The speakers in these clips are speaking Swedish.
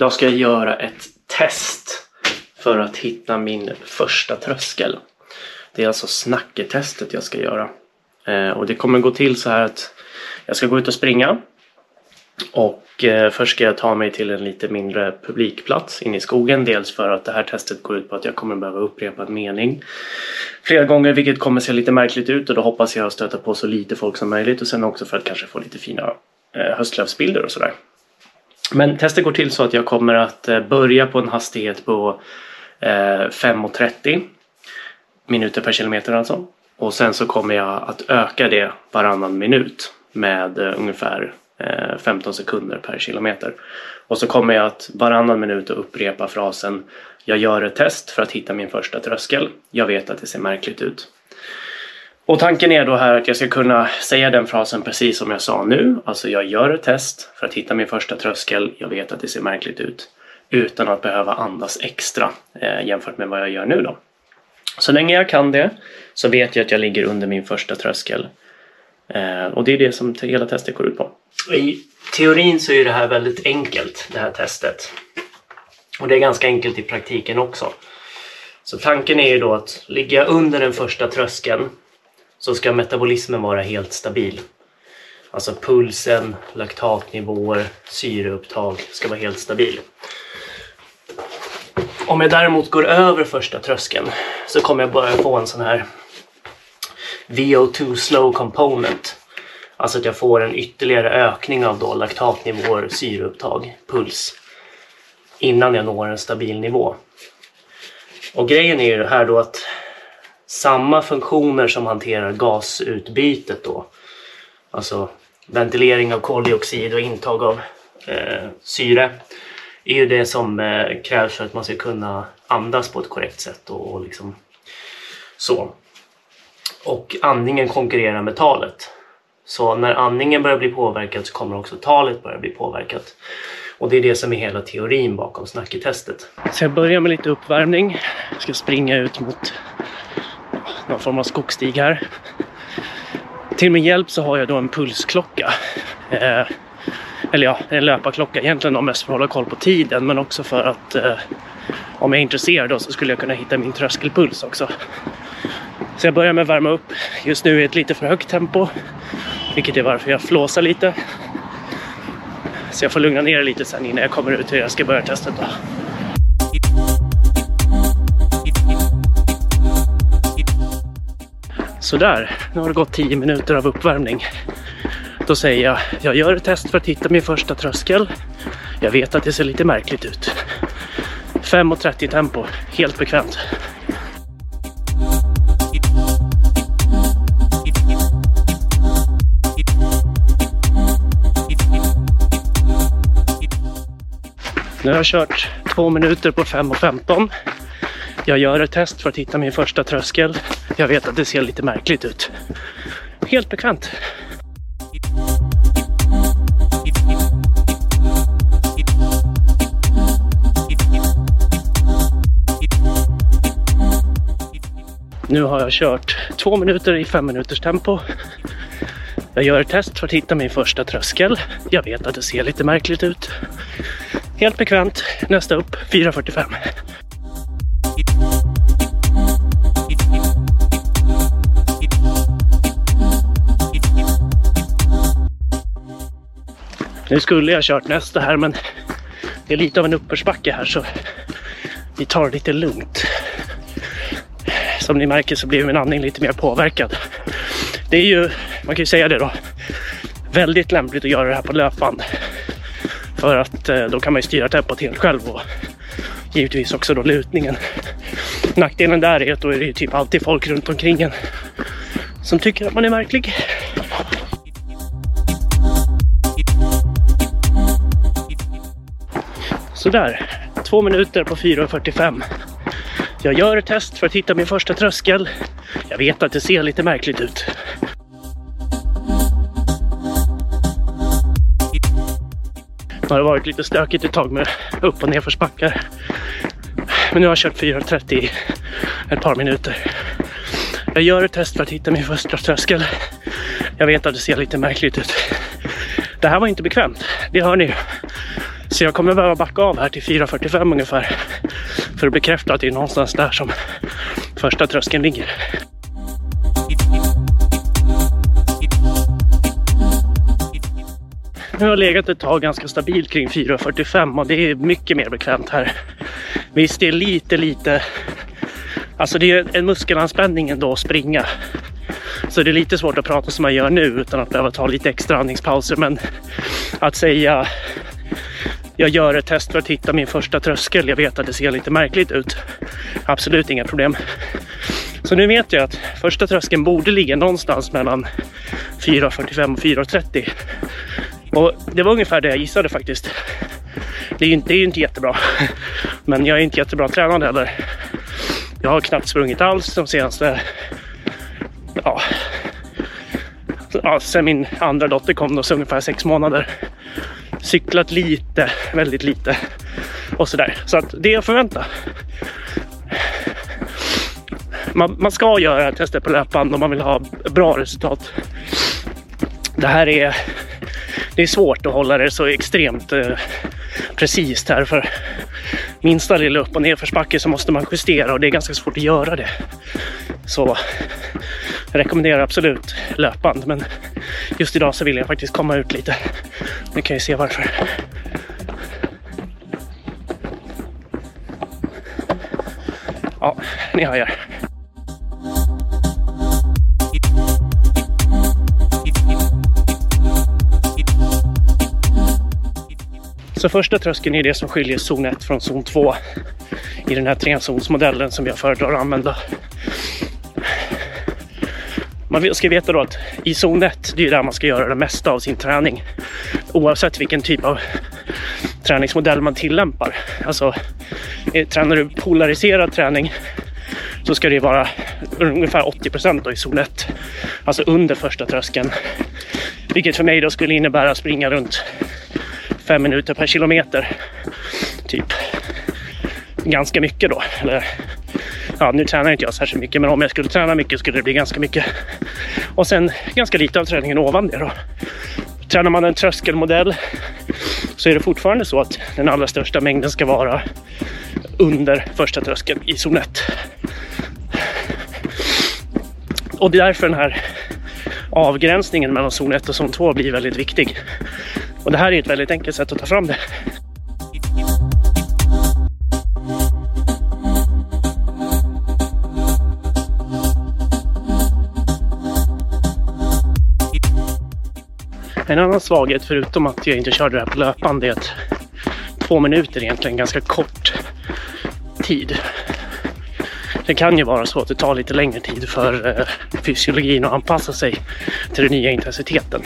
Idag ska jag göra ett test för att hitta min första tröskel. Det är alltså snacketestet jag ska göra. Eh, och det kommer gå till så här att jag ska gå ut och springa. Och eh, först ska jag ta mig till en lite mindre publikplats inne i skogen. Dels för att det här testet går ut på att jag kommer behöva upprepa en mening flera gånger vilket kommer se lite märkligt ut och då hoppas jag stöta på så lite folk som möjligt och sen också för att kanske få lite fina eh, höstlövsbilder och sådär. Men testet går till så att jag kommer att eh, börja på en hastighet på eh, 5.30 minuter per kilometer alltså. Och sen så kommer jag att öka det varannan minut med eh, ungefär 15 sekunder per kilometer. Och så kommer jag att varannan minut upprepa frasen Jag gör ett test för att hitta min första tröskel. Jag vet att det ser märkligt ut. Och tanken är då här att jag ska kunna säga den frasen precis som jag sa nu. Alltså jag gör ett test för att hitta min första tröskel. Jag vet att det ser märkligt ut. Utan att behöva andas extra eh, jämfört med vad jag gör nu då. Så länge jag kan det så vet jag att jag ligger under min första tröskel. Eh, och det är det som hela testet går ut på. I teorin så är det här väldigt enkelt, det här testet. Och det är ganska enkelt i praktiken också. Så tanken är ju då att ligga under den första tröskeln så ska metabolismen vara helt stabil. Alltså pulsen, laktatnivåer, syreupptag ska vara helt stabil. Om jag däremot går över första tröskeln så kommer jag börja få en sån här VO2 slow component. Alltså att jag får en ytterligare ökning av då laktatnivåer, syreupptag, puls innan jag når en stabil nivå. Och grejen är ju här då att samma funktioner som hanterar gasutbytet då, alltså ventilering av koldioxid och intag av eh, syre, är ju det som eh, krävs för att man ska kunna andas på ett korrekt sätt och, och liksom så. Och andningen konkurrerar med talet. Så när andningen börjar bli påverkad så kommer också talet börja bli påverkat. Och det är det som är hela teorin bakom snacketestet. Så jag börjar med lite uppvärmning. Jag ska springa ut mot någon form av skogsstig här. Till min hjälp så har jag då en pulsklocka. Eh, eller ja, en löparklocka egentligen då mest för att hålla koll på tiden men också för att eh, om jag är intresserad då så skulle jag kunna hitta min tröskelpuls också. Så jag börjar med att värma upp. Just nu är det ett lite för högt tempo. Vilket är varför jag flåsar lite. Så jag får lugna ner det lite sen innan jag kommer ut hur jag ska börja testet då. Sådär, nu har det gått 10 minuter av uppvärmning. Då säger jag, jag gör ett test för att hitta min första tröskel. Jag vet att det ser lite märkligt ut. 5.30 tempo, helt bekvämt. Nu har jag kört 2 minuter på 5.15. Jag gör ett test för att hitta min första tröskel. Jag vet att det ser lite märkligt ut. Helt bekvämt. Nu har jag kört två minuter i fem minuters tempo. Jag gör ett test för att hitta min första tröskel. Jag vet att det ser lite märkligt ut. Helt bekvämt. Nästa upp 4.45. Nu skulle jag kört nästa här men det är lite av en uppförsbacke här så vi tar det lite lugnt. Som ni märker så blir min andning lite mer påverkad. Det är ju, man kan ju säga det då, väldigt lämpligt att göra det här på löpband. För att eh, då kan man ju styra tempot helt själv och givetvis också då lutningen. Nackdelen där är att då är det ju typ alltid folk runt omkring en som tycker att man är märklig. Sådär, två minuter på 4.45. Jag gör ett test för att hitta min första tröskel. Jag vet att det ser lite märkligt ut. Det har varit lite stökigt ett tag med upp och nedförsbackar. Men nu har jag kört 4.30 i ett par minuter. Jag gör ett test för att hitta min första tröskel. Jag vet att det ser lite märkligt ut. Det här var inte bekvämt, det hör ni ju. Så jag kommer behöva backa av här till 4.45 ungefär för att bekräfta att det är någonstans där som första tröskeln ligger. Nu har jag legat ett tag ganska stabilt kring 4.45 och det är mycket mer bekvämt här. Visst, det är lite, lite... Alltså det är en muskelanspänning ändå att springa. Så det är lite svårt att prata som man gör nu utan att behöva ta lite extra andningspauser. Men att säga jag gör ett test för att hitta min första tröskel. Jag vet att det ser lite märkligt ut. Absolut inga problem. Så nu vet jag att första tröskeln borde ligga någonstans mellan 4.45 och 4.30. Och det var ungefär det jag gissade faktiskt. Det är ju inte, inte jättebra. Men jag är inte jättebra tränad heller. Jag har knappt sprungit alls de senaste... Ja, ja, sen min andra dotter kom då, så ungefär sex månader. Cyklat lite, väldigt lite och sådär. Så att det är att förvänta. Man, man ska göra tester på löpband om man vill ha bra resultat. Det här är, det är svårt att hålla det så extremt eh, precis här för minsta lilla upp och nerförsbacke så måste man justera och det är ganska svårt att göra det. Så jag rekommenderar absolut löpband men just idag så vill jag faktiskt komma ut lite. Ni kan ju se varför. Ja, ni hör. Så första tröskeln är det som skiljer zon 1 från zon 2 i den här trezonsmodellen som jag föredrar att använda. Man ska veta då att i zon 1, det är där man ska göra det mesta av sin träning. Oavsett vilken typ av träningsmodell man tillämpar. Alltså, eh, tränar du polariserad träning så ska det vara ungefär 80 procent i zon 1. Alltså under första tröskeln. Vilket för mig då skulle innebära att springa runt 5 minuter per kilometer. Typ. Ganska mycket då. Eller, ja, nu tränar inte jag särskilt mycket, men om jag skulle träna mycket skulle det bli ganska mycket. Och sen ganska lite av träningen ovan det då. Tränar man en tröskelmodell så är det fortfarande så att den allra största mängden ska vara under första tröskeln i zon 1. Och det är därför den här avgränsningen mellan zon 1 och zon 2 blir väldigt viktig. Och det här är ett väldigt enkelt sätt att ta fram det. En annan svaghet förutom att jag inte körde det här på löpande är att två minuter är egentligen ganska kort tid. Det kan ju vara så att det tar lite längre tid för eh, fysiologin att anpassa sig till den nya intensiteten.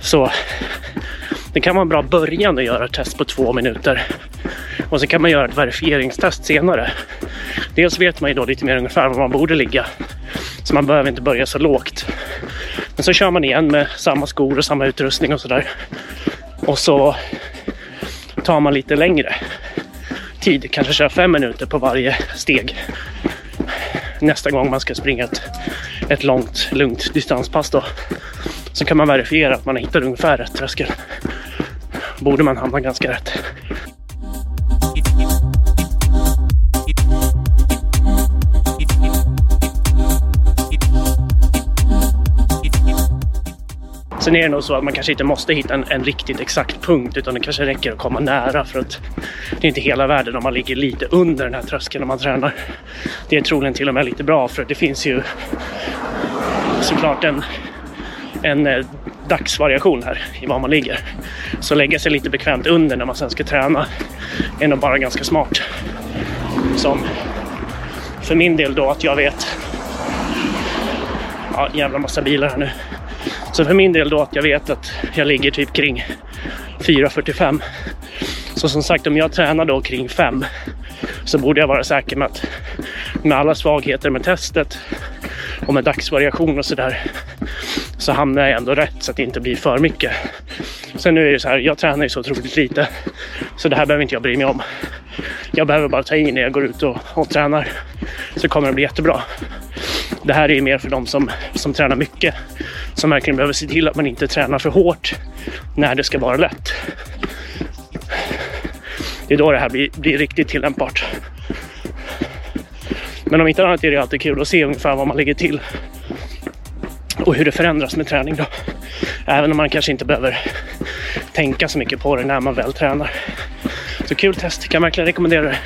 Så det kan vara en bra början att göra ett test på två minuter. Och så kan man göra ett verifieringstest senare. Dels vet man ju då lite mer ungefär var man borde ligga. Så man behöver inte börja så lågt. Men så kör man igen med samma skor och samma utrustning och sådär. Och så tar man lite längre tid, kanske kör fem minuter på varje steg. Nästa gång man ska springa ett, ett långt, lugnt distanspass då. Så kan man verifiera att man hittar ungefär rätt tröskel. Borde man hamna ganska rätt. Sen är det nog så att man kanske inte måste hitta en, en, riktigt exakt punkt utan det kanske räcker att komma nära för att det är inte hela världen om man ligger lite under den här tröskeln när man tränar. Det är troligen till och med lite bra för det finns ju såklart en, en eh, dagsvariation här i var man ligger. Så lägga sig lite bekvämt under när man sen ska träna är nog bara ganska smart. Som för min del då att jag vet ja, jävla massa bilar här nu. Så för min del då att jag vet att jag ligger typ kring 4.45. Så som sagt om jag tränar då kring 5 så borde jag vara säker med att med alla svagheter med testet och med dagsvariation och sådär så hamnar jag ändå rätt så att det inte blir för mycket. Sen nu är det så här, jag tränar ju så otroligt lite så det här behöver inte jag bry mig om. Jag behöver bara ta i när jag går ut och, och tränar så kommer det bli jättebra. Det här är ju mer för de som, som tränar mycket som verkligen behöver se till att man inte tränar för hårt när det ska vara lätt. Det är då det här blir, blir riktigt tillämpbart. Men om inte annat är det alltid kul att se ungefär vad man lägger till och hur det förändras med träning då. Även om man kanske inte behöver tänka så mycket på det när man väl tränar. Så kul test, kan verkligen rekommendera det.